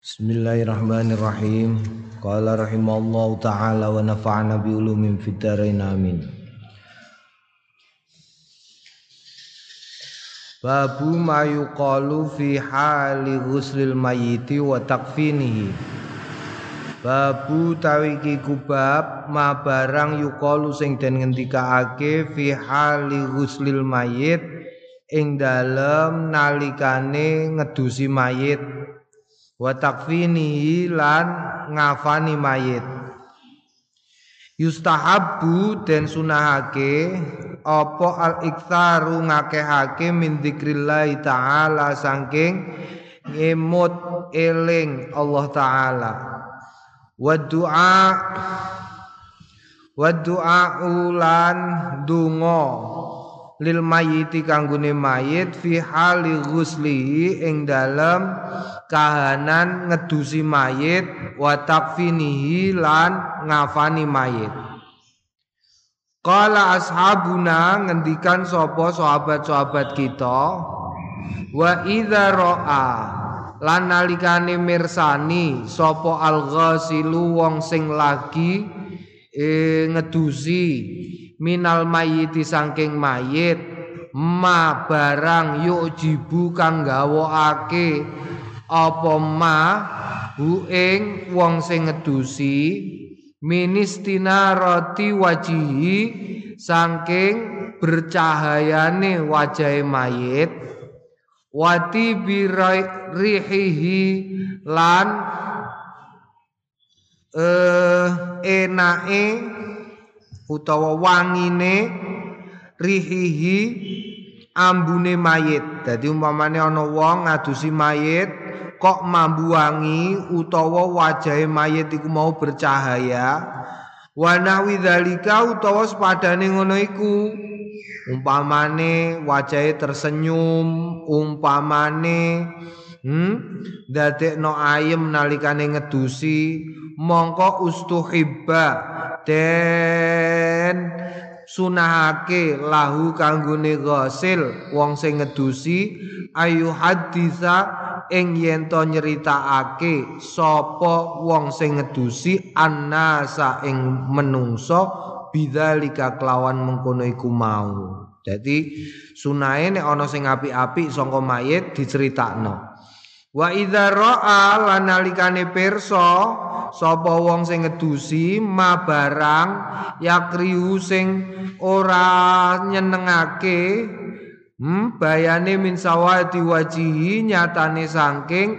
Bismillahirrahmanirrahim. Qala rahimallahu taala wa nafa'ana bi ulumin fid amin. Babu ma yuqalu fi hali ghuslil mayyiti wa takfinihi. Babu tawiki kubab ma barang yuqalu sing den ngendikaake fi hali ghuslil mayyit ing dalem nalikane ngedusi mayit wa takfinihi lan ngafani mayit. Yustahabbu den sunahake apa al iktsaru ngakehake min dzikrillah taala saking ngemut eling Allah taala. Wa du'a wa du'a ulan donga lil mayiti kanggone mayit fi hali ghuslihi ing dalem kahanan ngedusi mayit wa takfinihi lan ngafani mayit. Kala ashabuna ngendikan sapa sahabat-sahabat kita wa idza ra'a lan nalikane mirsani sapa al-ghasilu wong sing lagi e, ngedusi minal mayiti saking mayit ma barang yuk jibu kang gawokake apa ma hu ing wong sing ngedusi ministina roti wajihi saking bercahayane wajahe mayit wati birihihi lan eh enake utawa wangine rihihi ambune mayit. Dadi umpamane ana wong ngadusi mayit kok mambu wangi utawa wajahe mayit iku mau bercahaya. Wa nahwi dzalika utawa sepadane ngono iku. Umpamane wajahe tersenyum, umpamane hmm? Dadekno ayem nalikane ngedusi mongko ustuhibba den sunahake lahu kanggone ghasil wong sing ngedusi ayu hadisa ing yen to nyeritakake sapa wong sing ngedusi annasa ing menungso bidzalika kelawan mengkono iku mau. Jadi sunahe nek ana sing apik-apik saka mayit diceritakno Wa idza ra'a lan nalikane pirsa sapa wong sing ngedusi ma barang yakrihu sing ora nyenengake hmm, bayane min sawati wajihi nyatane saking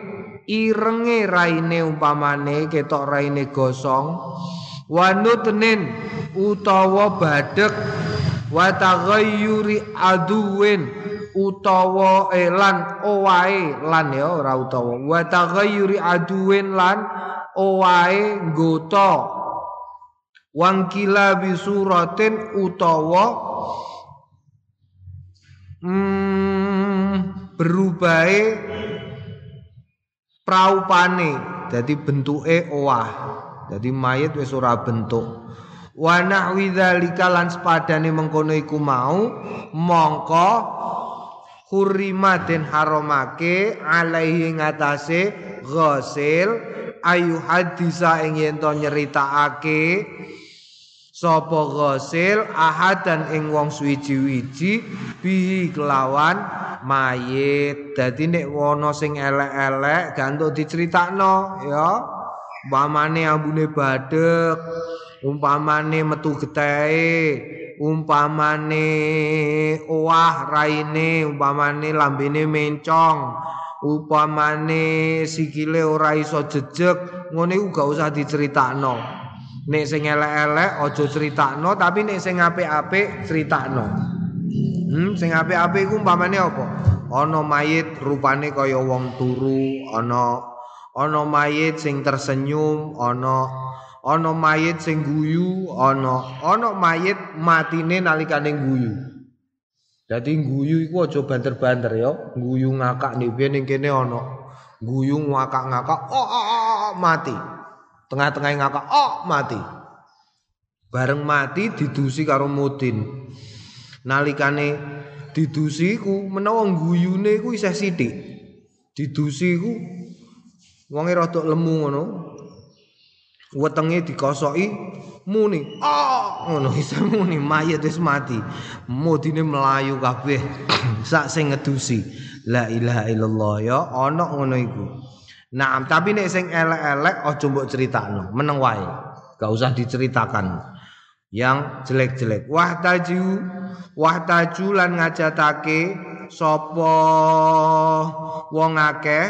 irenge raine umpamane ketok raine gosong. Wanutnin utawa badek wa taghayyuri aduwin utawa elan owae lan ya ora utawa. Wa taghayyuri aduwin lan owae ngota wangkila bisuratin utawa hmm, berubahe praupane. Dadi bentuke owah. Dadi mayit wis ora bentuk. Wa nahwi dzalika lan sepadane mengkono iku mau mongko hurima den haramake alaihi ngatasé ghasil ayu hadisa ing yen to nyeritakake sapa ghasil ahadan ing wong suwiji-wiji bihi kelawan mayit. Dadi nek wono sing elek-elek gantuk diceritakno ya. Umpamane ambune badek umpamane metu getehe umpamane owah raine umpamane lambene mencong upamane sikile ora iso jejeg ngene gak usah diceritakno. Nek sing elek-elek aja critakno tapi nek sing apik-apik critakno hmm sing apik-apik iku umpamane apa? Ana mayit rupane kaya wong turu ana ana mayit sing tersenyum ana ana mayit sing guyu ana ana mayit matine nalikane guyu. Dadi guyu iku aja banter-banter ya. Guyu ngakak nek ning kene ana. Guyu ngakak-ngakak oh, oh, oh, oh mati. Tengah-tengah ngakak oh mati. Bareng mati didusi karo mudin. Nalikane didusi ku menawa guyune iku isih sithik. Didusi ku wonge rada lemu ngono wetenge dikosoki muni ah ngono isa muni mayit wis mati mudine melayu kabeh sak sing ngedusi la ilaha illallah ya ana ngono iku Nah, tapi nek sing elek-elek aja mbok critakno, meneng wae. Gak usah diceritakan. Yang jelek-jelek. Wahtaju, wahtaju lan ngajatake sapa wong akeh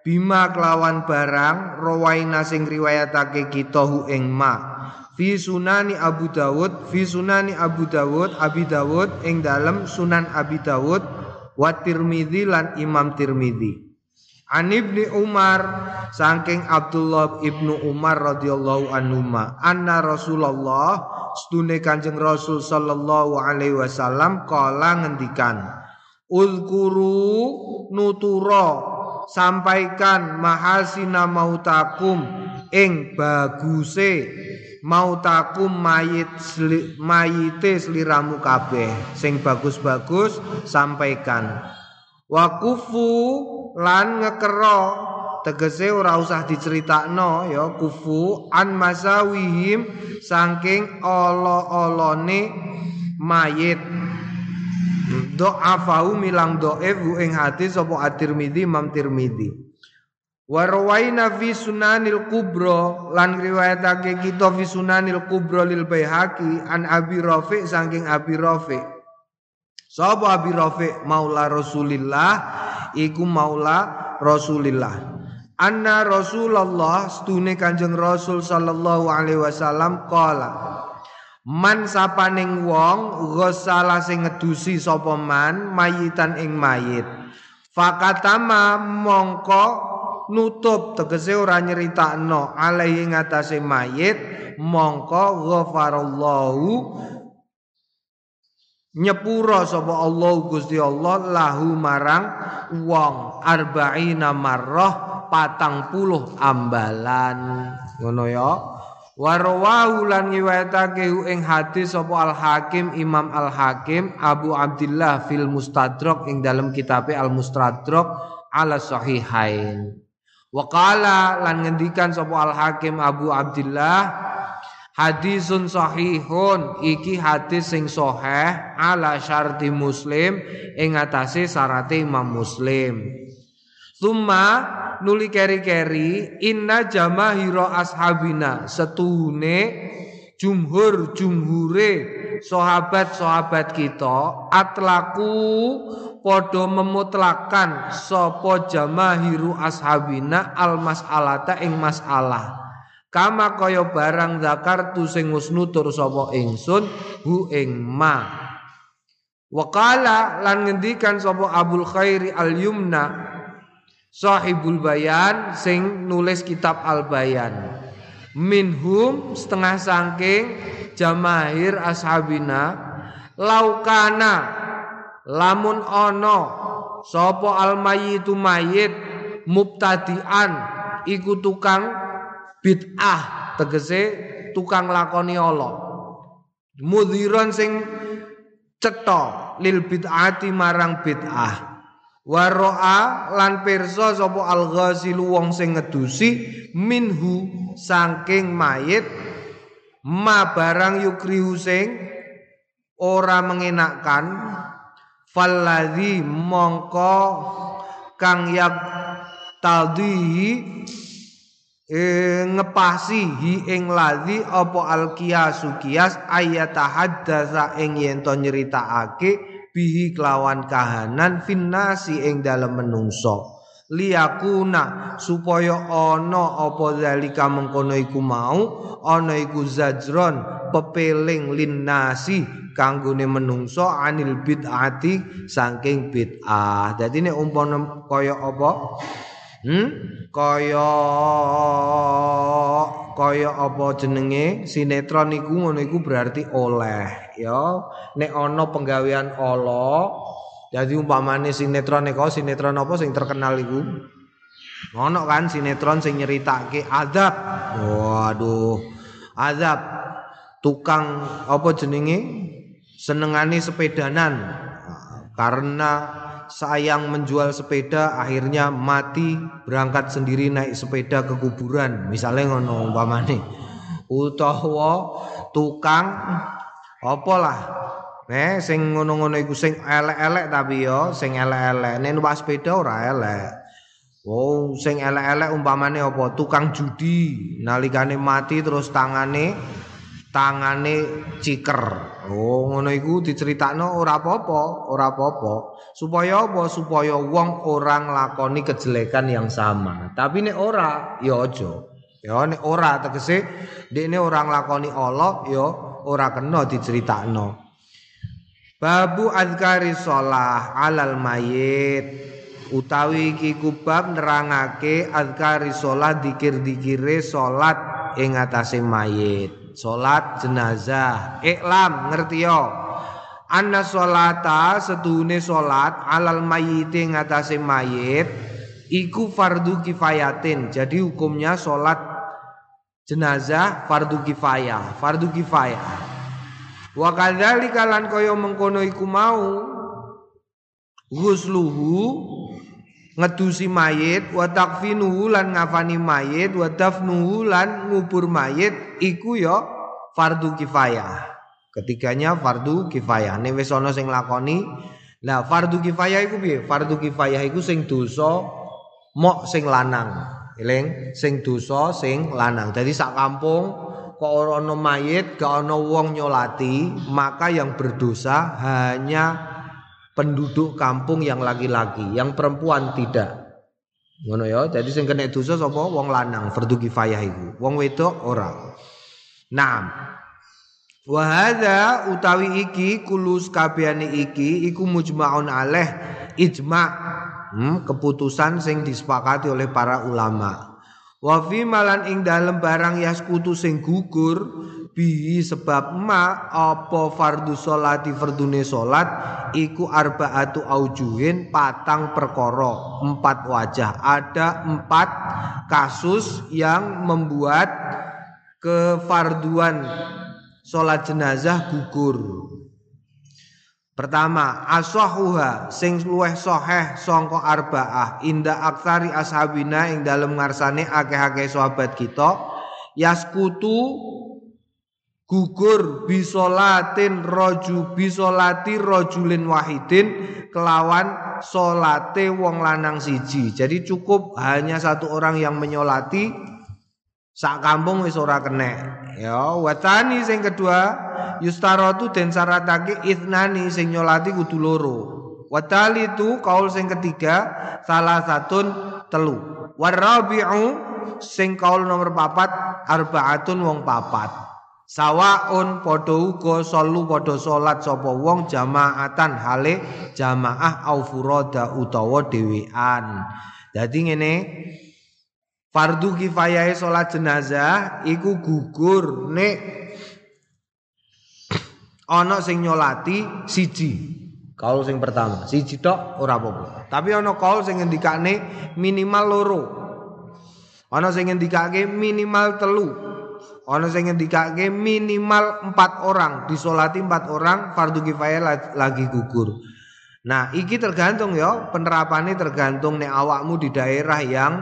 bima kelawan barang rawaina sing riwayatake kita hu ing ma. Fi sunani Abu Dawud fi sunani Abu Dawud Abi Dawud ing dalem Sunan Abi Dawud wa Tirmidzi lan Imam Tirmidzi. An ibni Umar saking Abdullah ibnu Umar radhiyallahu anhu anna Rasulullah stune Kanjeng Rasul sallallahu alaihi wasallam kala ngendikan Ulkuru nutura sampaikan mahasina mautakum ing baguse mautakum mayit sli, mayite sliramu kabeh. Sing bagus-bagus sampaikan. Wakufu lan ngekero tegese ora usah diceritakno ya kufu an masawihim saking olo-olone mayit do'afahu milang do'ef ing hati sapa at-Tirmidzi Imam Tirmidzi wa rawaina fi sunanil kubra lan riwayatake kita fi sunanil kubra lil Baihaqi an Abi Rafi saking Abi Rafi Sapa Abi Rafi maula Rasulillah iku maula Rasulillah. Anna Rasulullah stune Kanjeng Rasul sallallahu alaihi wasallam qala Man sapaning wong ghusala sing ngedusi sapa man mayitan ing mayit. Fakatama mongko nutup tegese ora nyeritakno alaihi ngatasé mayit mongko ghafarallahu nyepura sapa Allah Gusti Allah lahu marang wong arba'ina marrah patang puluh ambalan ngono ya Warwahu lan ngiwayatake ing hadis sapa Al Hakim Imam Al Hakim Abu Abdullah fil Mustadrak ing dalam kitab Al Mustadrak ala sahihain. Waqala lan ngendikan sapa Al Hakim Abu Abdullah Hadisun sahihun iki hadis sing sahih ala syarti Muslim ing atase syarate Imam Muslim. Summa nuli keri-keri inna jamahira ashabina. Setune jumhur jumhure sahabat-sahabat kita atlaku podo memutlakan sapa jamahiru ashabina al mas'alata ing masalah. Kama kaya barang zakartu sing wis nutur sapa ingsun hu ing ma. Wakala lan ngendikan sapa Abul Khairi Al Yumna Sahibul Bayan sing nulis kitab Al Bayan minhum setengah sangking jamahir ashabina. Laukana lamun ono sopo al mayitu mayit mubtadian iku tukang bid'ah tegese tukang lakoni Allah mudhiron sing cetha lil bid'ati marang bid'ah waroa lan pirsa sapa al wong sing ngedusi minhu saking mayit ma barang yukrihu sing ora mengenakkan falladzi mongko kang yak tadhihi e, ngepasi hi ing ladzi apa al qiyas ayatahaddatsa ing yen to nyeritakake bihi kelawan kahanan finnasi ing dalem menungso. Liyakuna supaya ana apa zalika mengkono iku mau ana iku zajron pepeling linnasi kanggone menungso anil bid'ati saking bid'ah. Dadi nek umpama kaya apa? Hmm? Kaya kaya apa jenenge? Sinetron iku ngono iku berarti oleh ya. Nek ana penggawean Allah jadi umpamane sinetron iku sinetron apa sing terkenal iku? Ono kan sinetron sing nyeritake azab. Waduh. Azab tukang apa jenenge senengane sepedanan karena sayang menjual sepeda akhirnya mati berangkat sendiri naik sepeda ke kuburan misalnya ngono umpamane utawa tukang apa lah eh sing ngono-ngono iku sing elek-elek tapi yo sing elek-elek nek numpak sepeda ora elek Oh, sing elek-elek umpamane apa? Tukang judi nalikane mati terus tangane tangane ciker. Oh, ngono iku diceritakno ora apa-apa, ora apa-apa. Supaya apa? Supaya wong orang lakoni kejelekan yang sama. Tapi nek ora, ya aja. Ya nek ora tegese dekne orang lakoni Allah ya ora kena diceritakno. Babu azkari sholah alal mayit. Utawi iki kubab nerangake azkari salat dikir-dikire salat ing atase mayit. Salat jenazah. Iklam ngerti yo? Anna salata sedune salat alal mayit ing atase mayit iku fardu kifayatin. Jadi hukumnya salat jenazah fardu kifayah fardu kifayah. Wa kadzalika lan kaya mengkono iku mau ghusluhu ngedusi mayit wa takfinuhu lan ngafani mayit wa dafnuhu lan ngubur mayit iku ya fardu kifayah. Ketiganya fardu kifayah. Nek wis ana sing lakoni lah fardu kifayah iku piye? Fardu kifayah iku sing dosa mok sing lanang eling sing dosa sing lanang dadi sak kampung kok ora ana mayit gak ana wong nyolati maka yang berdosa hanya penduduk kampung yang laki-laki, yang perempuan tidak. Ngono ya, jadi sing kena dosa sapa wong lanang fardu kifayah iku. Wong wedok ora. Naam. Wa hadza utawi iki kulus kabehane iki iku mujmaun alaih ijma' hmm, keputusan sing disepakati oleh para ulama. Wa fi malan ing dalem barang yaskutu sing gugur bihi sebab ma apa fardu sholati fardune sholat iku arbaatu aujuhin patang perkoro empat wajah ada empat kasus yang membuat kefarduan sholat jenazah gugur Pertama, asahuha sing luweh soheh songko arbaah. Inda aksari ashabina ing dalam ngarsane akeh-akeh sahabat kita. Yaskutu gugur bisolatin roju bisolati rojulin wahidin kelawan solate wong lanang siji. Jadi cukup hanya satu orang yang menyolati sak kampung wis ora kena. Ya watani sing kedua yustaratu den syaratake itnani sing nyolati kudu loro. Watali itu kaul sing ketiga salah satu telu. Warabi'u sing kaul nomor papat arbaatun wong papat. Sawaun padha uga solu padha salat sapa wong jamaatan hale jamaah au furada utawa dhewean. Dadi ngene fardu kifayahe salat jenazah iku gugur nek ana sing nyolati siji. Kaul sing pertama, siji tok ora apa-apa. Tapi ana kaul sing ngendikane minimal loro. Ana sing ngendikake minimal telu. Ono sing ngendikake minimal empat orang, disolati empat orang, fardu kifayah lagi gugur. Nah, iki tergantung ya, penerapannya tergantung nih awakmu di daerah yang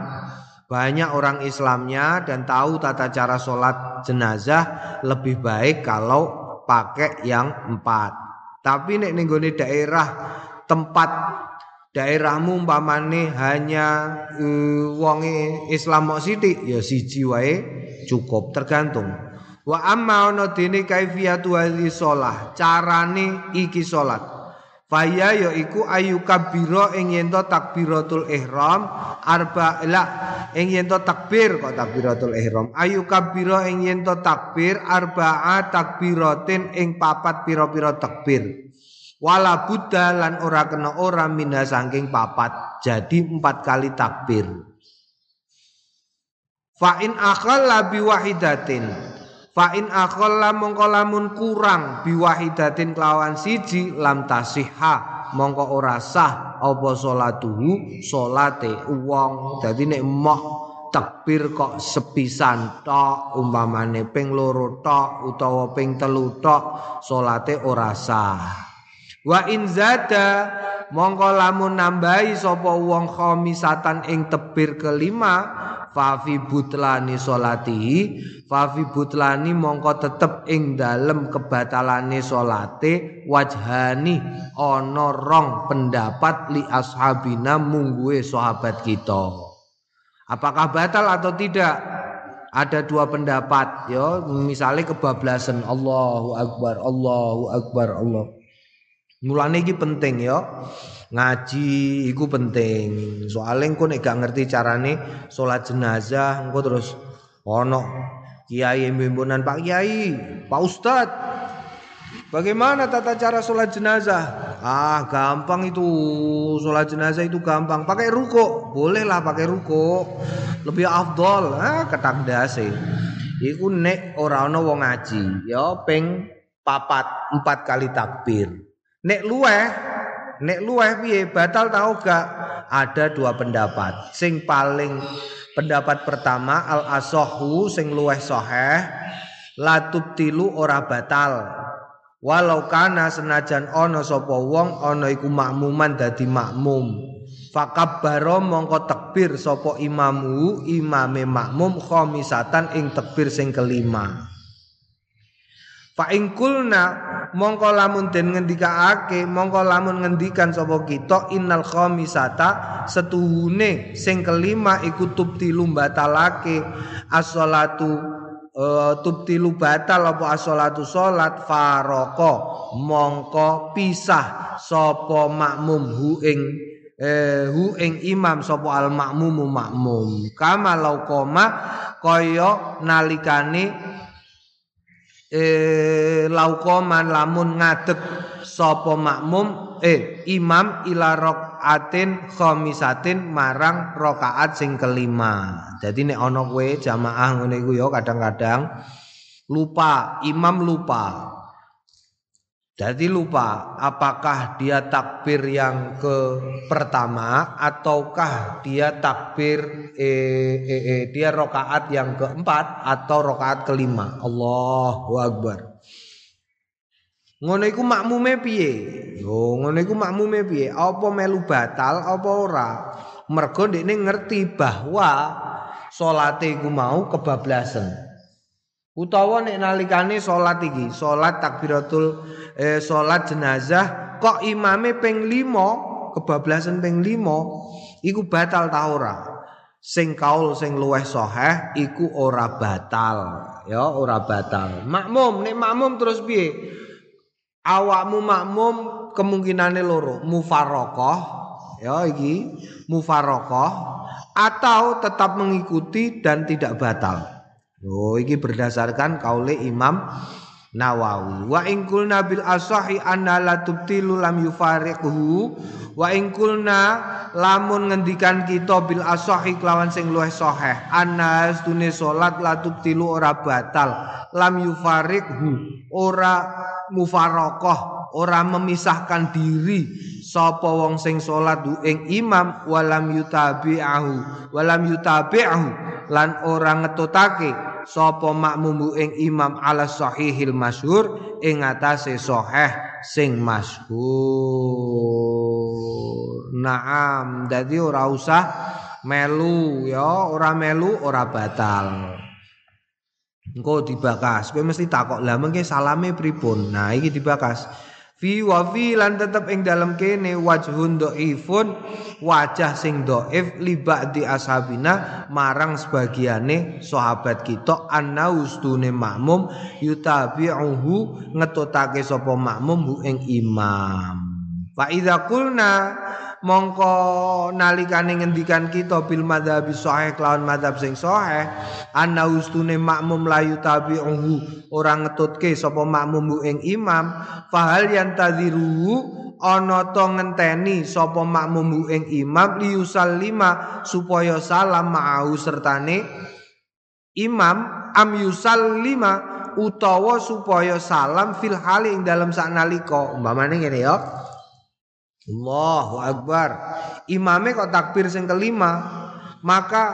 banyak orang Islamnya dan tahu tata cara sholat jenazah lebih baik kalau pakai yang empat. Tapi nek nih daerah tempat daerahmu umpamane hanya uh, wonge Islam mok sithik ya siji wae cukup tergantung wa amma ono dene kaifiyatu hadhi shalah carane iki salat Faya ya iku ayu kabiro ing yen takbiratul ihram arba la ing yen takbir kok takbiratul ihram ayu kabiro ing yen takbir arba'a takbiratin ing papat pira-pira takbir Wala buddha lan ora kena ora minha saking papat. Jadi empat kali takbir. Fa in akhalla wahidatin. Fa in akhalla mongko lamun kurang wahidatin kelawan siji lam tasihha mongko ora sah apa salatuhu salate wong. Dadi nek moh takbir kok sepisan tok umpamane ping loro tok utawa ping telu tok salate ora sah. Wa in zada mongko lamun nambahi sapa wong khamisatan ing tebir kelima fafi butlani salatihi fafi butlani mongko tetep ing dalem kebatalane salate wajhani ana rong pendapat li ashabina mungguwe sahabat kita. Apakah batal atau tidak? Ada dua pendapat ya. Misalnya kebablasan Allahu akbar Allahu akbar Allah Mulane iki penting ya. Ngaji iku penting. Soale engko nek gak ngerti carane salat jenazah engko terus ono kiai mimpunan Pak Kiai, Pak Ustad. Bagaimana tata cara sholat jenazah? Ah, gampang itu. Sholat jenazah itu gampang. Pakai ruko, bolehlah pakai ruko. Lebih afdol. Ah, ketak dase. Iku nek ora ana wong ngaji, ya ping papat empat kali takbir. Nek luweh, nek luweh piye batal tahu gak? Ada dua pendapat. Sing paling pendapat pertama al asohu sing luweh soheh latub tilu ora batal. Walau kana senajan ono sapa wong ono iku makmuman dadi makmum. Fakabbaro mongko tekbir sapa imamu imame makmum khomisatan ing tekbir sing kelima. Fa ing mongko lamun den ngendikaake mongko lamun ngendikan sapa kita innal khamisata setuhune sing kelima iku tubtilu batalake as-salatu uh, tubtilu batal apa as-salatu salat faroko mongko pisah sapa makmum hu ing eh, hu ing imam sapa al makmumu makmum. Kama laukoma kaya nalikane eh laukoman lamun ngadeg sapa makmum eh imam ila rakaatin khamisatin marang rakaat sing kelima. Jadi nek ana kowe jamaah ngene iku ya kadang-kadang lupa, imam lupa. Jadi lupa apakah dia takbir yang ke pertama ataukah dia takbir eh, eh, eh, dia rokaat yang keempat atau rokaat kelima. Allahu Akbar. Ngono iku makmume piye? Yo ngono iku makmume piye? Apa melu batal apa ora? Mergo ndekne ngerti bahwa salate iku mau kebablasan. Utawa nek nalikane salat iki, salat takbiratul eh salat jenazah kok imame ping 5, kebablasan ping 5, iku batal ta ora? Sing kaul sing luweh sahih iku ora batal, ya ora batal. Makmum nek makmum terus piye? Awakmu makmum kemungkinane loro, mufaraqah ya iki mufaraqah atau tetap mengikuti dan tidak batal. Oh iki berdasarkan kaule Imam Nawawi. Wa in qulna bil asahi anna la tubtilu lam yufariquhu wa in qulna lamun ngendikan kita bil asahi kelawan sing luwih sahih anna astune salat la tubtilu ora batal lam yufariquhu ora mufaraqah ora memisahkan diri sapa wong sing salat ing imam walam yutabi'ahu walam yutabi'ahu lan ora ngetutake sapa makmum ing imam ala sahihil masyhur ing atase sahih sing masyhur. Naam, dadi ora usah melu ya, ora melu ora batal. Engko dibakas, kowe mesti takok, lah mengke salame pripun? Nah, iki dibakas. Fi wa fi lan tetep ing dalam kene wajhun dhaifun wajah sing dhaif li ba'di ashabina marang sebagiane sahabat kita annaustune makmum yutabi'uhu ngetutake sapa makmum hu ing imam. Fa idza qulna mongko nalikane ngendikan kita bil madzhab sahih lawan madzhab sing sahih ana ustune makmum layu tabi'uhu ora ngetutke sapa makmum ing imam fahal yantaziru ana to ngenteni sapa makmum ing imam liyusallima supaya salam ma'au sertane imam am yusallima utawa supaya salam fil hali ing dalam saknalika umpamane ngene ya Allahu Akbar. Imame kok takbir sing kelima, maka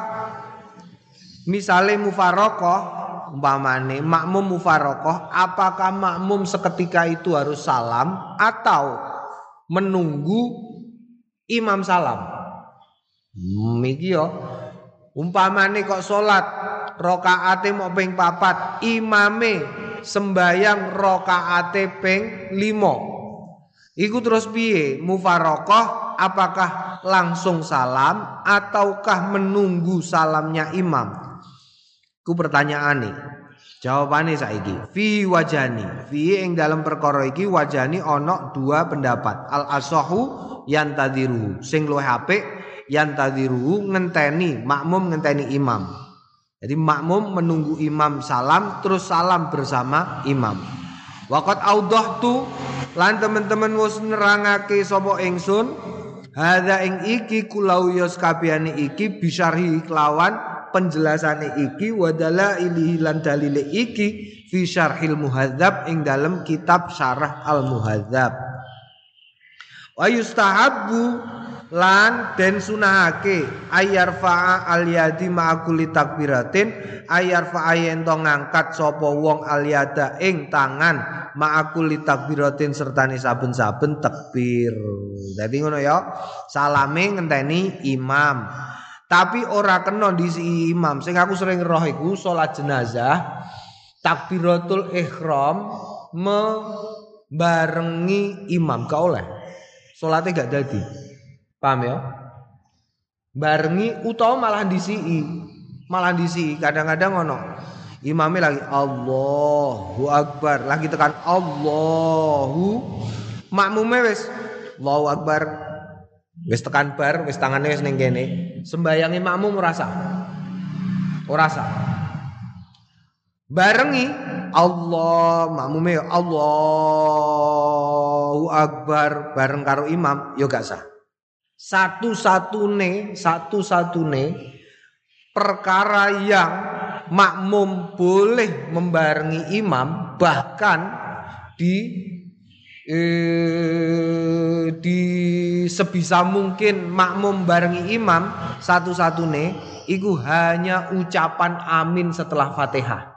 misalnya mufarokoh umpamane makmum mufarokoh, apakah makmum seketika itu harus salam atau menunggu imam salam. Hmm, yo umpamane kok salat rakaate mau ping papat, imame sembayang rakaate ping limo. Iku terus piye? Mufarokoh apakah langsung salam ataukah menunggu salamnya imam? Ku pertanyaan nih. Jawabane saiki fi wajani fi ing dalam perkara iki wajani ana dua pendapat al asahu yang tadiru sing luwih apik yang tadiru ngenteni makmum ngenteni imam jadi makmum menunggu imam salam terus salam bersama imam Waqat tu lan teman-teman wis nerangake sapa ingsun hadza ing iki kulau kabehane iki bisyarhi kelawan penjelasane iki wadala ilihi lan dalile iki fi syarhil muhadzab ing dalam kitab syarah al muhadzab wa yustahabbu lan den sunahake ayar fa'a al yadi ma'akuli takbiratin ayar fa'a yen to ngangkat sapa wong al yada ing tangan ma'akuli takbiratin sertane saben-saben takbir dadi ngono ya salame ngenteni imam tapi ora kena disi imam. Sing aku sering roh iku salat jenazah takbiratul ihram membarengi imam gak oleh. Gak jadi. Paham ya? Barengi utawa malah disi Malah disi kadang-kadang ngono. Imamnya lagi Allahu Akbar, lagi tekan Allahu makmume wis Allahu Akbar Wis tekan bar, wis tangane wis ning. Sembayangi makmum merasa. Ora sah. Barengi Allah makmume Allahu Akbar bareng karo imam yo gak sah. Satu-satune, satu-satune perkara yang makmum boleh membarengi imam bahkan di eh, di sebisa mungkin makmum barengi imam satu-satune iku hanya ucapan amin setelah Fatihah.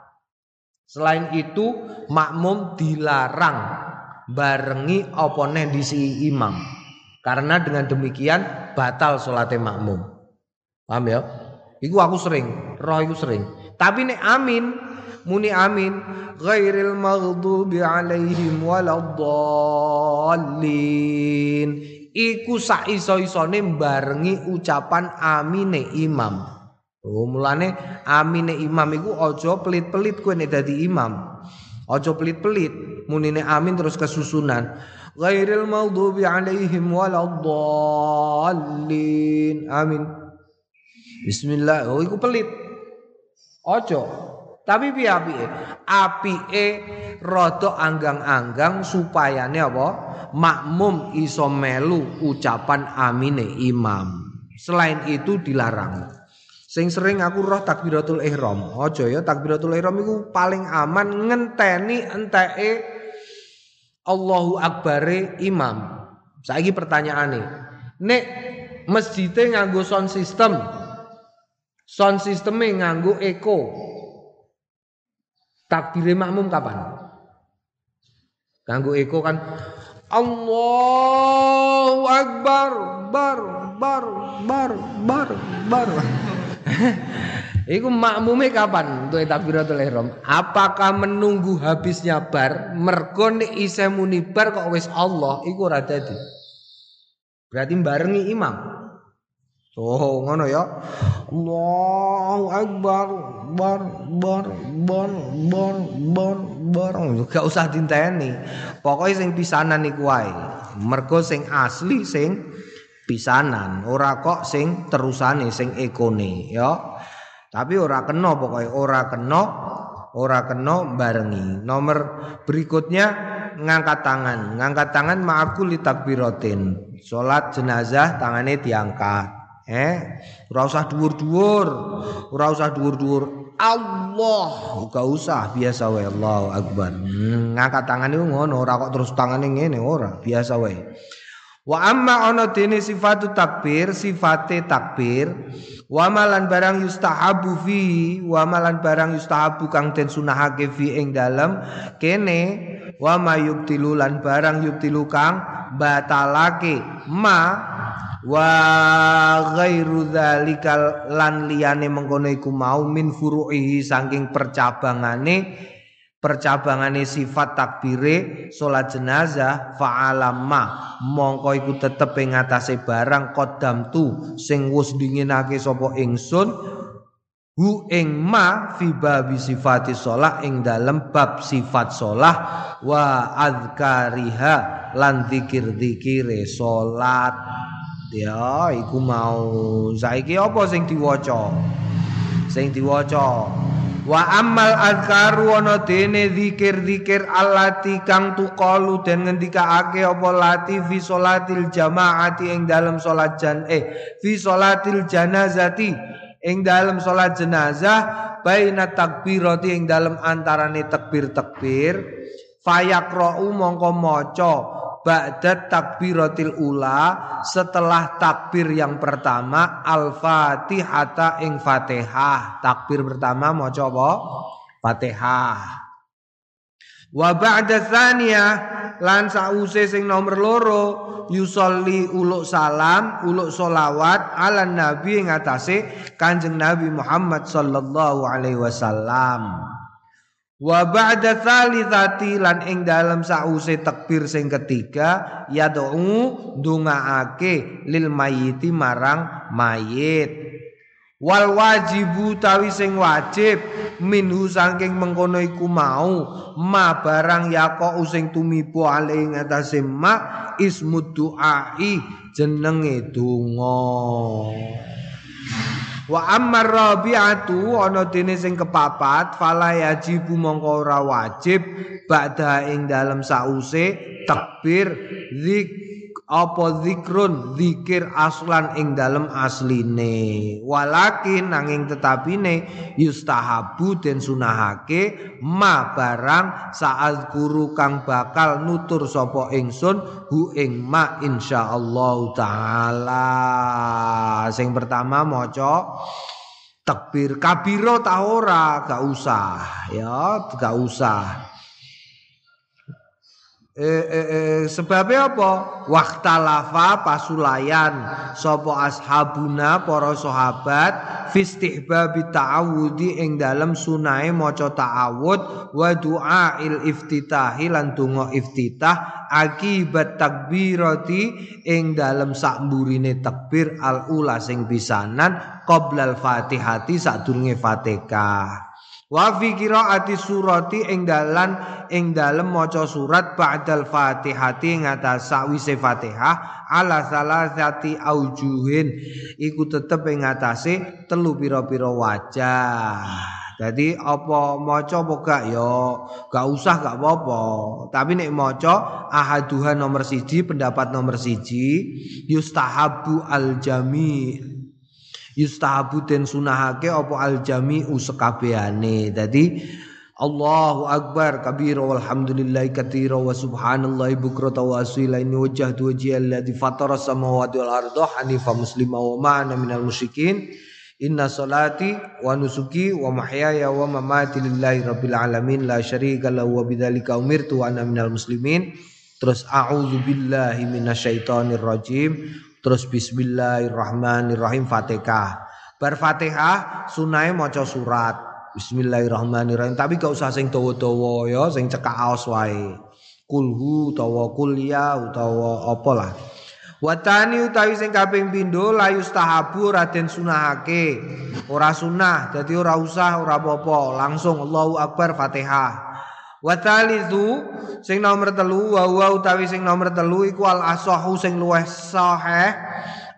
Selain itu makmum dilarang barengi opone di si imam. Karena dengan demikian batal sholatnya makmum. Paham ya? Iku aku sering, roh iku sering. Tapi nek amin muni amin ghairil maghdubi alaihim waladdallin iku sak iso-isone barengi ucapan amine imam oh mulane amine imam iku aja pelit-pelit kowe nek dadi imam aja pelit-pelit munine amin terus kesusunan ghairil maghdubi alaihim waladdallin oh iku pelit ojo tapi anggang-anggang supayane apa? Makmum iso melu ucapan amine imam. Selain itu dilarang. Sing sering aku roh takbiratul ihram. Aja ya takbiratul ihram iku paling aman ngenteni enteke Allahu Akbare imam. Saiki pertanyaane. Nek masjidnya nganggo sound system. Sound systeme nganggo echo. Takbir makmum kapan? Kanggo eko kan Allahu Akbar bar bar bar bar bar. Iku makmume kapan untuk takbiratul ihram? Apakah menunggu habisnya bar mergo nek isih muni bar kok wis Allah iku ora dadi. Berarti barengi imam. Oh ngono ya. Allahu akbar bar bar bar bar bar bar gak usah dinteni. Pokoke sing pisanan iku wae. Mergo sing asli sing pisanan, ora kok sing terusane sing ekone ya. Tapi ora kena pokoke ora kena ora kena barengi. Nomor berikutnya ngangkat tangan. Ngangkat tangan ma'akul takbiratin. Salat jenazah tangane diangkat. Eh, ora usah dhuwur-dhuwur. Ora usah dhuwur-dhuwur. Allah, gak usah biasa wae Allahu Akbar. Hmm, ngangkat tangan itu ngono, ora kok terus tangane ngene ora, biasa wae. Wa amma ana dene sifatu takbir, sifate takbir, wa malan barang yustahabu fi, wa malan barang yustahabu kang den sunahake fi ing dalem kene wa ma yubtilu lan barang yubtilu kang batalake ma wa ghairu dzalikal lan liyane mengkono iku mau min furu'ihi saking percabangane percabangane sifat takbire salat jenazah fa'alamma. Mongko iku tetep ing atase barang kodam tu sing wis dinginake sapa ingsun hu ing ma fi babi sifati sholah ing dalem bab sifat sholah wa adzkariha lan zikir-zikire salat ya iku mau saiki apa sing diwaca sing diwaca. Wa amal azkaru ana dene zikir-zikir allati kang tuqalu den ngendikaake apa lati fi salatil jamaati ing dalam salat jan eh fi salatil janazati ing dalam salat jenazah baina takbirati ing dalam antarane takbir-takbir fayakra'u mongko maca ba'da takbiratil ula setelah takbir yang pertama al-fatihata ing fatihah. Takbir pertama mau coba fatihah. Wa ba'da tsaniyah lan sause sing nomor loro yusolli uluk salam uluk solawat ala nabi ing atase kanjeng nabi Muhammad sallallahu alaihi wasallam Wa ba'da tsalitsati lan ing dalem sause takbir sing ketiga yad'u ndongaake lil mayiti marang mayit. Wal wajibu tawi sing wajib minhu saking mengkono iku mau ma barang yako sing tumibo ale ing atase ma ismud duai jenenge donga. Wa ammar rabi'atu ana dene sing kepapat fala yajibu mongko ora wajib ba'da ing dalem sause takbir zik apa zikrun zikir aslan ing dalem asline. Walakin nanging tetapine yustahabu den sunahake ma barang saat guru kang bakal nutur sapa ingsun hu ing ma insyaallah taala. Sing pertama maca takbir kabiro ta ora? Gak usah ya gak usah eh, eh, eh, sebabnya apa? Waktalafa pasulayan sopo ashabuna para sahabat fistihbabi ta'awudi ing dalam sunai maca ta'awud wa du'ail iftitahi lan donga iftitah akibat takbirati ing dalam sakmburine takbir al ula sing pisanan qoblal fatihati sadurunge fatihah Wa fi qiraati surati ing dalan ing dalem maca surat ba'dal Fatihati ing atas sawise Fatihah ala salasati aujuhin iku tetep ing atase telu pira-pira wajah. Jadi apa maca apa gak ya gak usah gak apa-apa. Tapi nek maca ahaduha nomor siji pendapat nomor siji yustahabu al jami' yustahabu den sunahake apa al jami'u sekabehane Allahu akbar kabira walhamdulillahi katira wa subhanallahi bukrata wa asila. Ini wajhatu wajhi alladhi fatara samawati wal arda hanifa muslima wa ma'ana minal musyrikin. Inna salati wa nusuki wa mahyaya wa mamati lillahi rabbil alamin. La syarika lahu wa bidzalika umirtu wa ana minal muslimin. Terus a'udzu billahi minasyaitonir rajim Terus bismillahirrahmanirrahim Fatihah. Bar Fatihah sunai maca surat. Bismillahirrahmanirrahim. Tapi gak usah sing dawa-dawa ya, sing cekak aos wae. Kulhu utawa kuliah utawa apa lah. Watani utawi sing kaping pindho layu stahabu raden sunahake. Ora sunah, dadi ora usah ora apa-apa, langsung Allahu Akbar Fatihah. Wa talithu sing nomor telu wa wa utawi sing nomor telu iku al asahu sing luwih sahih.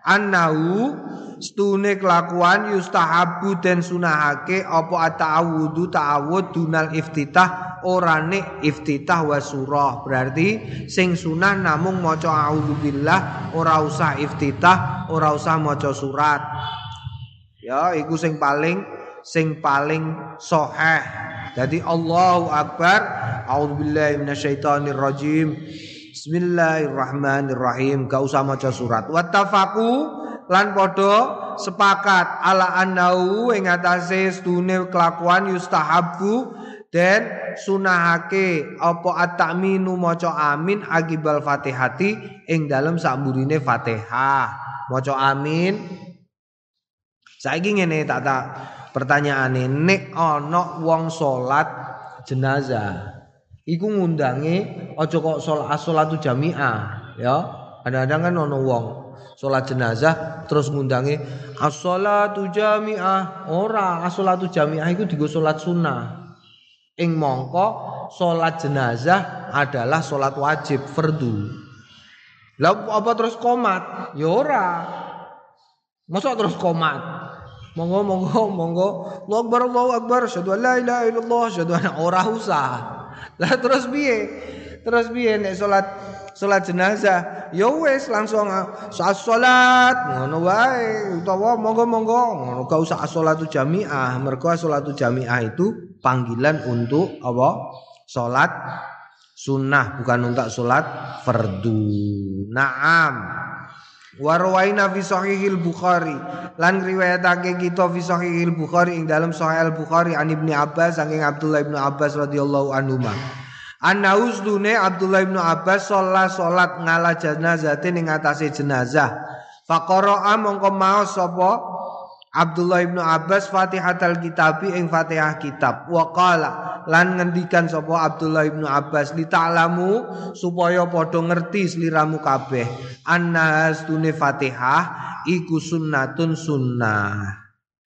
Annahu stune kelakuan yustahabu den sunahake apa ta'awudu ta'awud dunal iftitah ora nek iftitah wa surah. Berarti sing sunah namung maca a'udzubillah ora usah iftitah ora usah maca surat. Ya iku sing paling sing paling sahih jadi Allahu Akbar. A'udzubillahi minasyaitonirrajim. Bismillahirrahmanirrahim. Gak usah maca surat. Wattafaku lan podo sepakat. Ala annau ing atase stune kelakuan yustahabu dan sunahake. Apa at-ta'minu maca amin. Akibal fatihati. Ing dalam sakmburine Fatihah. Maca amin. Saiki ngene tak tak pertanyaane nek ana wong salat jenazah. Iku ngundangi aja kok salat salatu jamiah ya. Kadang-kadang kan ana wong salat jenazah terus ngundangi as-salatu jamiah. Ora as-salatu jamiah iku digo salat sunnah. Ing mongko salat jenazah adalah salat wajib fardu. Lah apa terus komat? Ya ora. Masa terus komat monggo monggo monggo. Allahu akbar Allahu akbar. Syahadu la ilaha illallah syahadu anna ora usah. Lah terus piye? Terus piye nek salat salat jenazah? Ya wis langsung saat salat. Ngono wae utawa monggo-monggo ngono gak usah salatu jamiah. Mergo salatu jamiah itu panggilan untuk apa? Salat sunnah bukan untuk salat fardu naam Warwaina fi sahihil Bukhari. Lan riwayatake kita fi sahihil Bukhari ing dalam sahih Bukhari an Ibnu Abbas saking Abdullah Ibnu Abbas radhiyallahu anhu Anaus dune Abdullah bin Abbas sholat sholat ngala jenazah ning atase jenazah. Faqara'a mongko maos sapa Abdullah bin Abbas Fatihatul Kitabi ing Fatihah kitab. Wa qala lan ngendikan sapa Abdullah bin Abbas li ta'lamu supaya padha ngerti sliramu kabeh. Annas dune Fatihah iku sunnatun sunnah.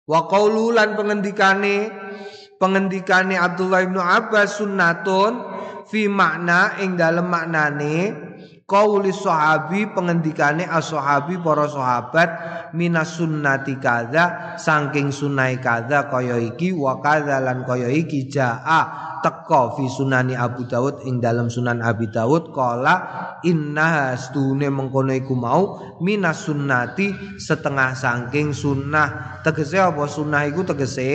Wa lan pengendikane pengendikane Abdullah bin Abbas sunnatun fi makna ing dalem maknane qauli sahabi pengendikane as-sahabi para sahabat minas sunnati kadza saking sunai kadza kaya iki wa kadza lan kaya iki jaa teka fi sunani Abu Daud ing dalam sunan Abi Daud kala inna stune mengkono iku mau minas sunnati setengah saking sunnah. Tegese apa? Sunnah iku tegese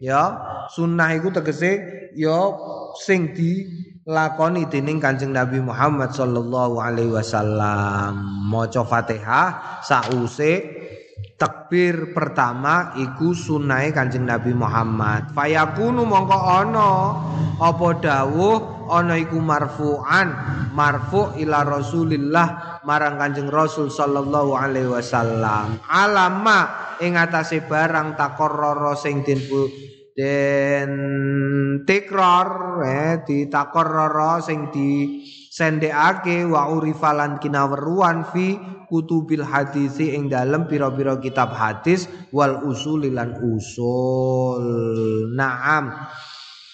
ya sunnah iku tegese ya sing di lakoni dening Kanjeng Nabi Muhammad sallallahu alaihi wasallam. Maca Fatihah sause takbir pertama iku sunai Kanjeng Nabi Muhammad. Fayakunu mongko ana. Apa dawuh? Ana iku marfu'an. Marfu' ila Rasulillah marang Kanjeng Rasul sallallahu alaihi wasallam. Alama ing atase barang takorroro sing den den tikrar eh ditakorrara sing di sendekake wa urifalan kinaweruan fi kutubil hadisi ing dalem pira-pira kitab hadis wal usul lan usul. Naam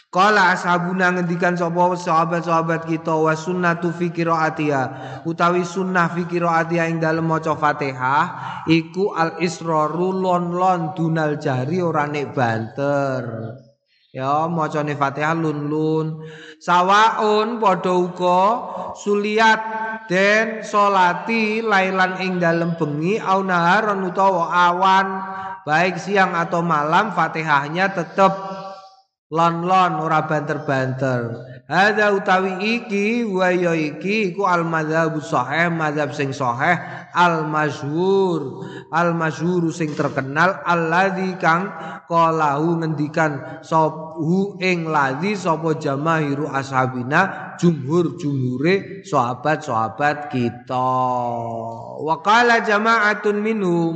Kala ashabuna ngendikan sapa sahabat-sahabat kita wa sunnatu fi qiraatiha utawi sunnah fi qiraatiha ing dalem maca Fatihah iku al israru lon-lon dunal jari ora nek banter. Ya macane Fatihah lun-lun. Sawaun padha uga suliat den salati lailan ing dalem bengi au naharon utawa awan baik siang atau malam Fatihahnya tetap lon-lon ora banter-banter. Hadza utawi iki wa ya iki iku al madzhab sahih, madzhab sing sahih, al masyhur, al masyhur sing terkenal alladzi kang qalahu ngendikan sabu ing ladzi sapa jamaahiru ashabina jumhur jumhure sahabat-sahabat kita. Wa qala jama'atun minhum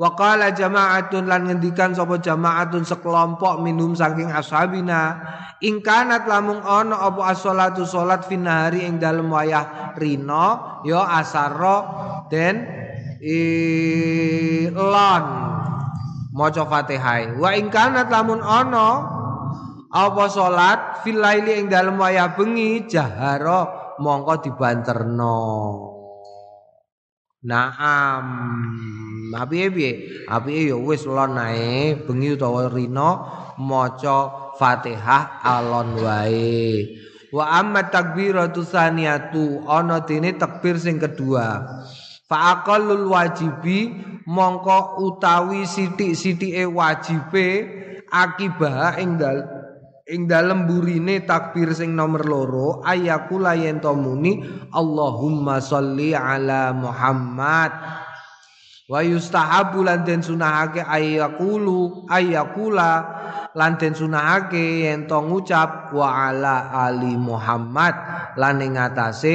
Wa qala jama'atun lan ngendikan sapa jama'atun sekelompok minum saking ashabina. Ing kanat lamung ana apa as-salatu salat finahari ing dalem wayah rina ya asara den ilon maca Fatihah wa ing kanat lamun ana apa salat fil laili ing dalem wayah bengi jahara mongko dibanterno Naam. Apiye piye? Apiye ya wis lon ae bengi utawa rina maca Fatihah alon wae. Wa amma takbiratu saniyatu ana dene takbir sing kedua. Fa aqallul wajibi mongko utawi sithik-sithike wajibe akibah ing dal ing dalem burine takbir sing nomor loro ayakula yen to muni Allahumma sholli ala Muhammad. Wa yustahabu lan den sunahake ayakulu ayakula lan den sunahake yen to ngucap wa ala ali Muhammad. Lan ing atase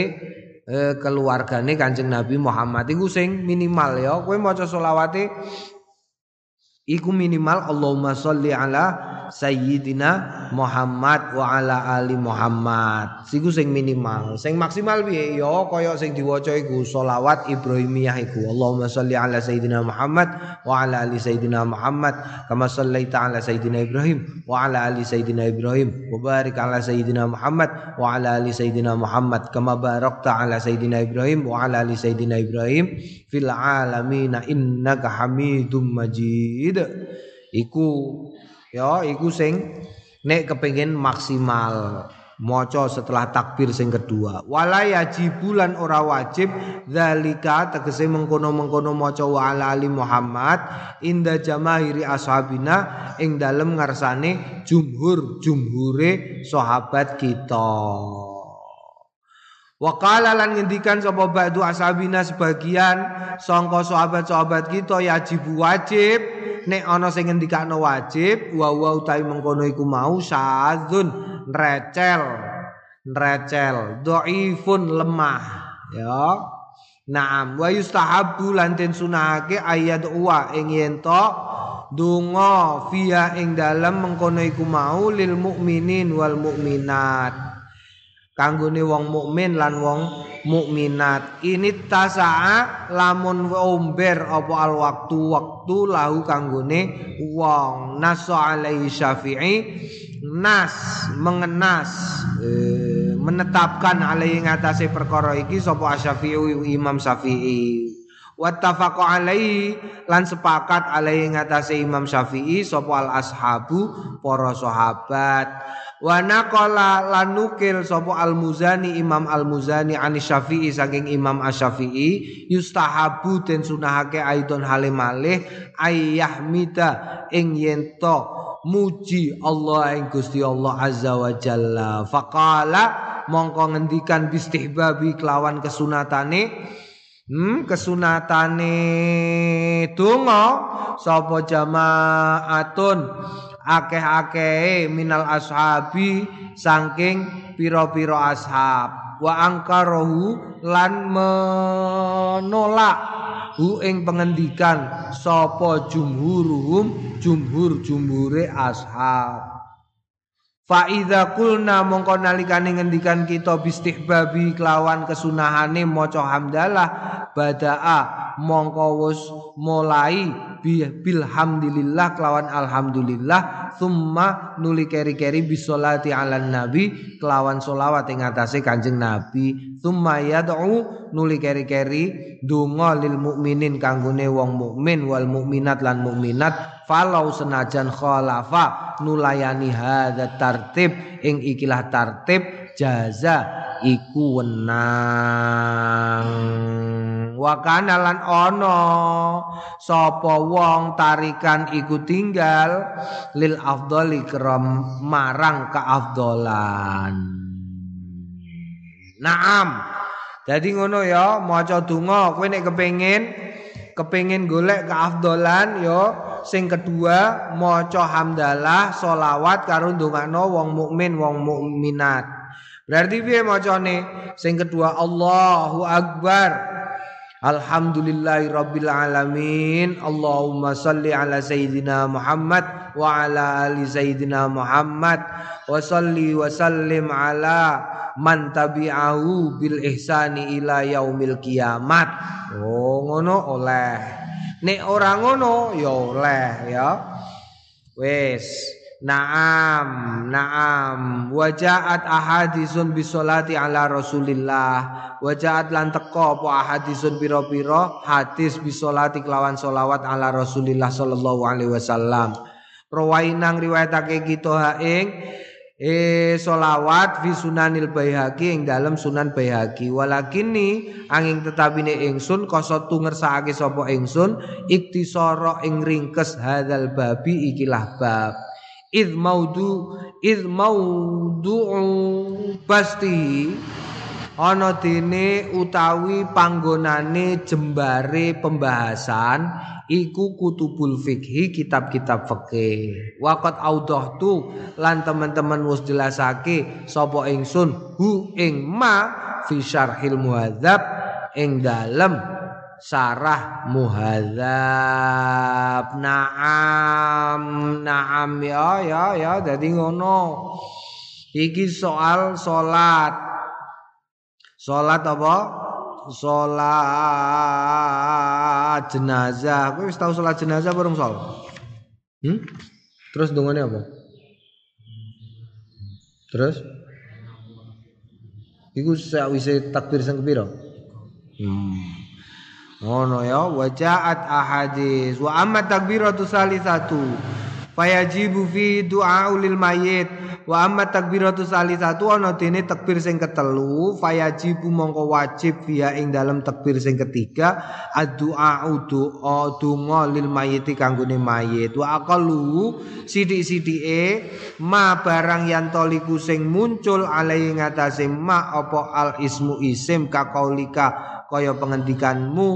eh, keluargane Kanjeng Nabi Muhammad iku sing minimal ya kowe maca selawate iku minimal Allahumma sholli ala Sayyidina Muhammad wa ala ali Muhammad. Siku sing minimal. Sing maksimal piye ya kaya sing diwaca iku selawat Ibrahimiyah iku. Allahumma sholli ala Sayyidina Muhammad wa ala ali Sayyidina Muhammad kama shallaita ala Sayyidina Ibrahim wa ala ali Sayyidina Ibrahim wa barik ala Sayyidina Muhammad wa ala ali Sayyidina Muhammad kama barakta ala Sayyidina Ibrahim wa ala ali Sayyidina Ibrahim fil alamin innaka Hamidum Majid. Iku ya iku sing nek kepengin maksimal. Maca setelah takbir sing kedua. Wala yajibulan ora wajib zalika tegese mengkono-mengkono maca wa ala ali Muhammad inda jamahiri ashabina ing dalem ngarsane jumhur jumhure sahabat kita Wakala lan ngendikan sapa ba'du ashabina sebagian sangka sahabat-sahabat kita yajib wajib. Nek ana sing ngendikane wajib wa wa utawi mengkono iku mau syadzun recel recel dhaifun lemah ya. Naam wa yustahabbu lan den sunahake ayat wa ing yen donga fiya ing dalem mengkono iku mau lil mukminin wal mukminat kanggone wong mukmin lan wong mukminat. Ini tasaa lamun omber apa al waktu waktu lahu kanggone wong. Naso alai syafi'i nas mengenas eh, menetapkan alai ngatasé perkara iki sapa syafi'i imam syafi'i. Wattafaqu alaihi lan sepakat alaihi ngatasé Imam Syafi'i sapa al ashabu para sahabat wa naqala lan nukil sapa al muzani Imam al muzani ani Syafi'i saking Imam Asy-Syafi'i yustahabu den sunahake aidon halimalih ayyahmida ing yento muji Allah ing Gusti Allah azza wa jalla. Faqala mongko ngendikan bistihbabi kelawan kesunatane. Hmm, kesunatane donga sapa jamaatun akeh-akeh minal ashabi saking pira-pira ashab. Wa angkarahu lan menolak hu ing pengendikan sapa jumhuruhum jumhur-jumhure ashab Fa idza qulna mongko nalikane ngendikan kita bistihbabi kelawan kesunahane maca hamdalah badaa mongko wis mulai bilhamdulillah kelawan alhamdulillah summa nuli keri-keri bisolati ala nabi kelawan solawat ing atase Kanjeng Nabi. Summa yad'u nuli keri-keri donga lil mukminin kanggone wong mukmin wal mukminat lan mukminat falau senajan khalafa nulayani hadza tartib ing ikilah tartib jaza iku wenang wa kana lan ana sapa wong tarikan iku tinggal lil afdhali marang kaafdolan Naam. Jadi ngono ya, maca donga kowe nek kepengin kepengin golek keafdolan ya sing kedua maca hamdalah solawat karo ndongakno wong mukmin wong mukminat. Berarti piye macane? Sing kedua Allahu akbar. Alhamdulillahi Rabbil Alamin. Allahumma salli ala Sayyidina Muhammad Wa ala ali Sayyidina Muhammad. Wa salli wa sallim ala Man tabi'ahu bil ihsani ila yaumil kiamat Oh ngono oleh Nek ora ngono ya oleh ya. Wis. Naam, naam. Wajaat ahadisun bisolati ala Rasulillah. Wajaat lan teko apa ahadisun pira-pira hadis bisolati kelawan solawat ala Rasulillah sallallahu alaihi wasallam. Rawainang riwayatake kita ing eh solawat fi sunanil bayhaqi ing dalam sunan bayhaqi walakini angin tetapine ingsun kosotu ngersakake sapa ingsun iktisara ing ringkes hadzal babi ikilah bab. Id maudu id maudu'u pasti ana dene utawi panggonane jembare pembahasan iku kutubul fikhi kitab-kitab fikih waqat tu lan teman-teman wis jelasake sapa ingsun hu ing ma fi syarhil muhadzab ing dalem sarah muhadzab. Naam naam ya ya ya dadi ngono. Iki soal salat salat apa? Salat jenazah. Kowe wis tau salat jenazah bareng sol? Hmm? terus dungane apa? Terus? Iku sakwise takbir sing kepira? Hmm. Ngono ya, wajaat ahadis wa amma takbiratu salisatu. Fayajibu fi du'a ulil mayit wa amma takbiratu salisatu ana dene takbir sing ketelu fayajibu mongko wajib via ing dalam takbir sing ketiga addu'a doa donga lil mayiti kanggone mayit. Wa aqallu sithik-sithike ma barang yang toliku sing muncul alai ngatasé ma apa al ismu isim kakaulika kaya pengendikanmu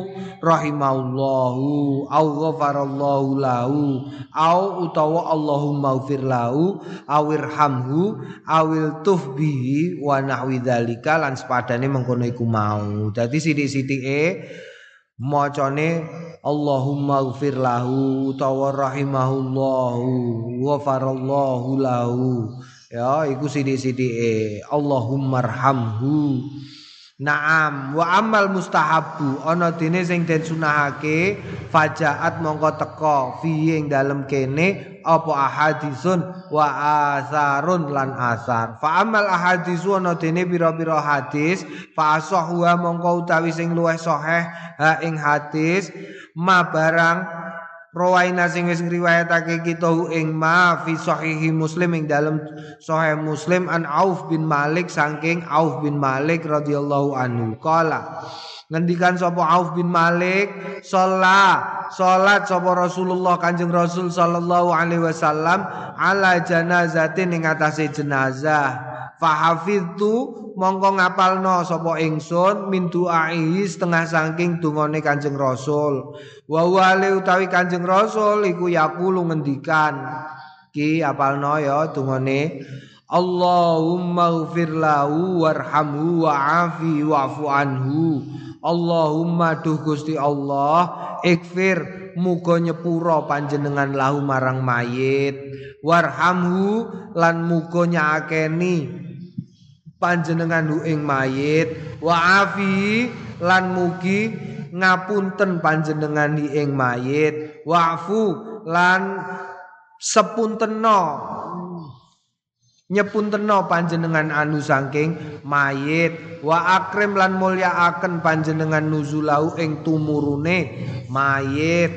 rahimallahu au ghafarallahu lahu au utawa Allahumma ufir lahu awirhamhu awil tuhbihi wa nahwi dzalika lan sepadane mengkono iku mau. Dadi sithik-sithike macane Allahumma ufir lahu utawa rahimahullahu ghafarallahu lahu. Ya iku sithik-sithike. Allahumma arhamhu Naam wa amal mustahabu. Ana dene sing den sunahake fajaat mongko teka. Fi ing dalem kene apa ahadisun wa asarun lan asar. Fa amal ahadisu ana dene pira-pira hadis. Fa asahhu mongko utawi sing luwih sahih ha ing hadis. Ma barang Rawaina sing wis ngriwayatake kita ing ma fi sahihi Muslim ing dalam sahih Muslim an Auf bin Malik saking Auf bin Malik radhiyallahu anhu. Qala ngendikan sapa Auf bin Malik sholat salat sapa Rasulullah Kanjeng Rasul sallallahu alaihi wasallam ala janazatin ing atase jenazah Fahafidtu mongko ngapalno sapa ingsun min du'aihi setengah saking dungane Kanjeng Rasul. Wa wale utawi Kanjeng Rasul iku yaqulu ngendikan. Ki apalno ya dungane Allahumma ghfir lahu warhamhu wa'afi wa'fu anhu. Allahumma duh Gusti Allah ikfir muga nyepura panjenengan lahu marang mayit warhamhu lan muga nyakeni panjenengan ing mayit. Wa afi lan mugi ngapunten panjenengan ing mayit. Wa'fu lan sepuntena nyepuntena panjenengan anu saking mayit. Wa akrim lan mulyaaken panjenengan nuzulau ing tumurune mayit.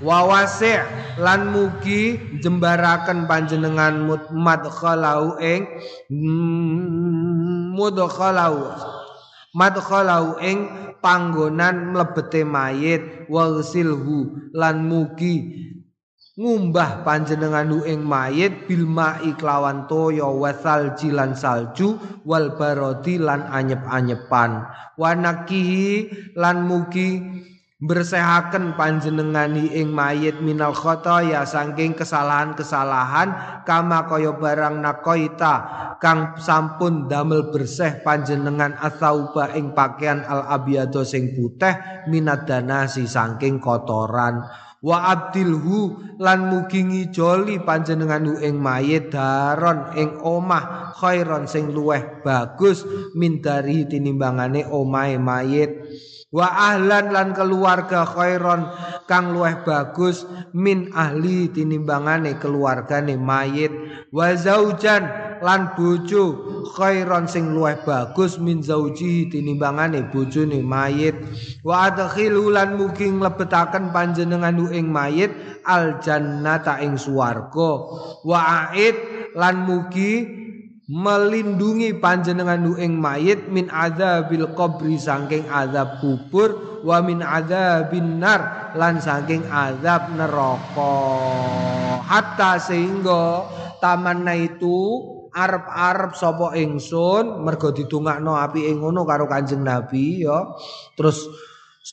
Wa wasi' lan mugi jembaraken panjenengan madkhalau ing mudkhalau madkhalau ing panggonan mlebete mayit. Waghsilhu lan mugi ngumbah panjenengan ing mayit bil ma'i kelawan toya wasal jilan salju wal barodi lan anyep-anyepan. Wanakihi lan mugi bersehaken panjenengani ing mayit minal khotoya saking kesalahan-kesalahan kama kaya barang nakoita kang sampun damel bersih panjenengan asauba ing pakaian al abiyado sing putih minat danasi saking kotoran wa abdilhu lan mugi ngijoli panjenengan ing mayit daron ing omah khairon sing luweh bagus min dari tinimbangane omahe mayit wa ahlan lan keluarga khairon kang luweh bagus min ahli tinimbangane keluargane mayit. Wa zaujan lan bojo khairon sing luweh bagus min zauji tinimbangane bojone mayit. Wa adkhilu lan mugi nglebetaken panjenengan ing mayit al jannata ing swarga. Wa aid lan mugi melindungi panjenengan ing mayit min adzabil qabri saking azab kubur wa min adzabin nar lan saking azab neraka. Hatta sehingga tamanna itu arep-arep sapa ingsun mergo ditungakno api ing ngono karo Kanjeng Nabi ya. Terus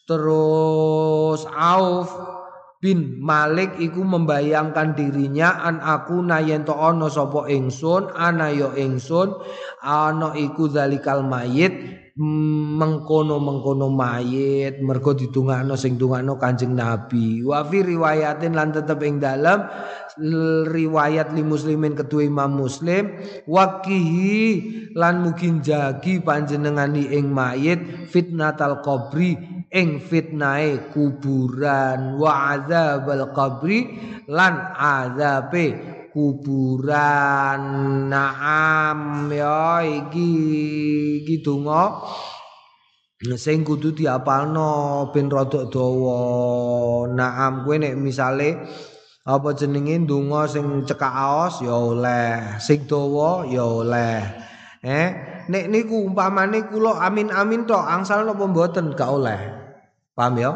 terus Auf bin Malik iku membayangkan dirinya an aku nayen to ana sapa ingsun ana ya ingsun ana iku zalikal mayit mengkono-mengkono mayit mergo ditungakno sing tungakno Kanjeng Nabi. Wa fi riwayatin lan tetep ing dalem riwayat li muslimin kedua Imam Muslim wakihi lan mungkin jagi panjenengani ing mayit fitnatal qabri ing fitnae kuburan wa azabal qabri lan azabe kuburan. Naam ya iki iki donga. Sing kudu diapalno ben rada dawa. Naam kowe nek misale apa jenenge donga sing cekak aos ya oleh. Sing dawa ya oleh. Eh nek niku umpamane kula amin-amin tok angsal napa mboten? Gak oleh paham ya?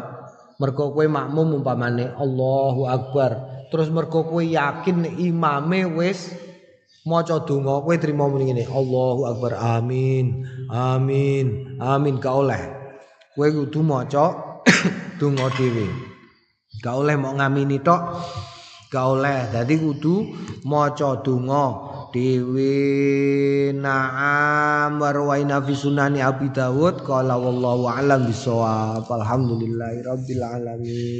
Mergo kowe makmum umpamane Allahu akbar. Terus mergo kowe yakin imame wis maca donga kowe trimo muni ngene Allahu akbar amin amin amin. Ka oleh. Kowe kudu maca donga dhewe. Gak oleh mau ngamini tok. Gak oleh. Dadi kudu maca donga dhewe na'am warwaina fi sunani Abi Dawud qala wallahu alam bisawab. Alhamdulillahi rabbil alamin